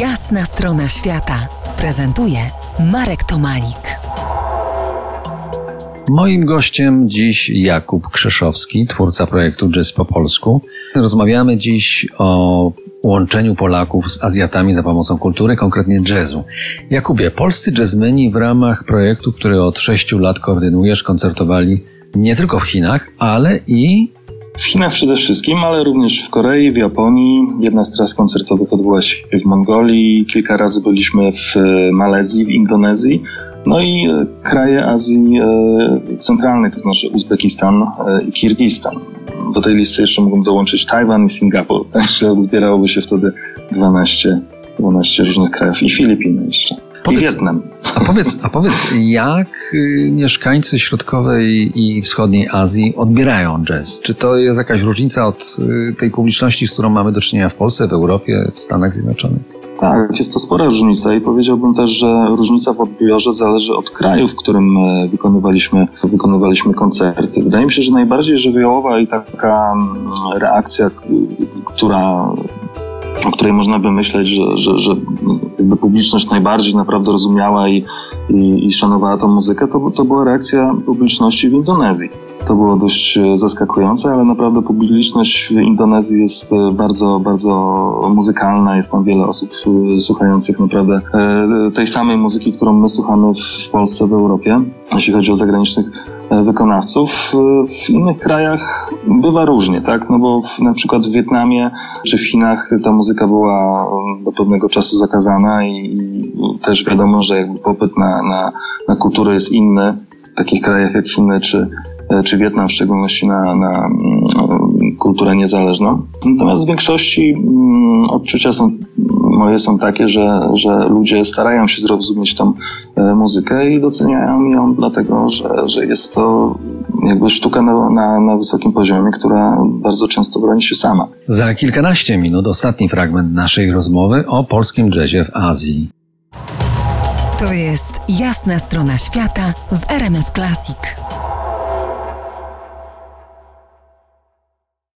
Jasna strona świata prezentuje Marek Tomalik. Moim gościem dziś Jakub Krzeszowski, twórca projektu Jazz po polsku. Rozmawiamy dziś o łączeniu Polaków z Azjatami za pomocą kultury, konkretnie jazzu. Jakubie, polscy jazzmeni w ramach projektu, który od sześciu lat koordynujesz, koncertowali nie tylko w Chinach, ale i w Chinach przede wszystkim, ale również w Korei, w Japonii. Jedna z tras koncertowych odbyła się w Mongolii, kilka razy byliśmy w e, Malezji, w Indonezji. No i e, kraje Azji e, Centralnej, to znaczy Uzbekistan i Kirgistan. Do tej listy jeszcze mógłbym dołączyć Tajwan i Singapur, także zbierałoby się wtedy 12, 12 różnych krajów i Filipiny jeszcze. Powiedz, I Wietnam. A powiedz, a powiedz, jak y, mieszkańcy środkowej i wschodniej Azji odbierają jazz? Czy to jest jakaś różnica od y, tej publiczności, z którą mamy do czynienia w Polsce, w Europie, w Stanach Zjednoczonych? Tak, jest to spora różnica i powiedziałbym też, że różnica w odbiorze zależy od kraju, w którym e, wykonywaliśmy, wykonywaliśmy koncerty. Wydaje mi się, że najbardziej żywiołowa i taka mm, reakcja, która o której można by myśleć, że, że, że jakby publiczność najbardziej naprawdę rozumiała i, i, i szanowała tą muzykę, to, to była reakcja publiczności w Indonezji. To było dość e, zaskakujące, ale naprawdę publiczność w Indonezji jest e, bardzo, bardzo muzykalna. Jest tam wiele osób e, słuchających naprawdę tej samej muzyki, którą my słuchamy w Polsce, w Europie, jeśli chodzi o zagranicznych wykonawców. W innych krajach bywa różnie, tak? No bo w, na przykład w Wietnamie czy w Chinach ta muzyka była do pewnego czasu zakazana i też wiadomo, że jakby popyt na, na, na kulturę jest inny w takich krajach jak Chiny czy, czy Wietnam, w szczególności na, na mm, kulturę niezależną. Natomiast w większości mm, odczucia są moje są takie, że, że ludzie starają się zrozumieć tą e, muzykę i doceniają ją dlatego, że, że jest to jakby sztuka na, na, na wysokim poziomie, która bardzo często broni się sama. Za kilkanaście minut ostatni fragment naszej rozmowy o polskim jazzie w Azji. To jest jasna strona świata w RMS Classic.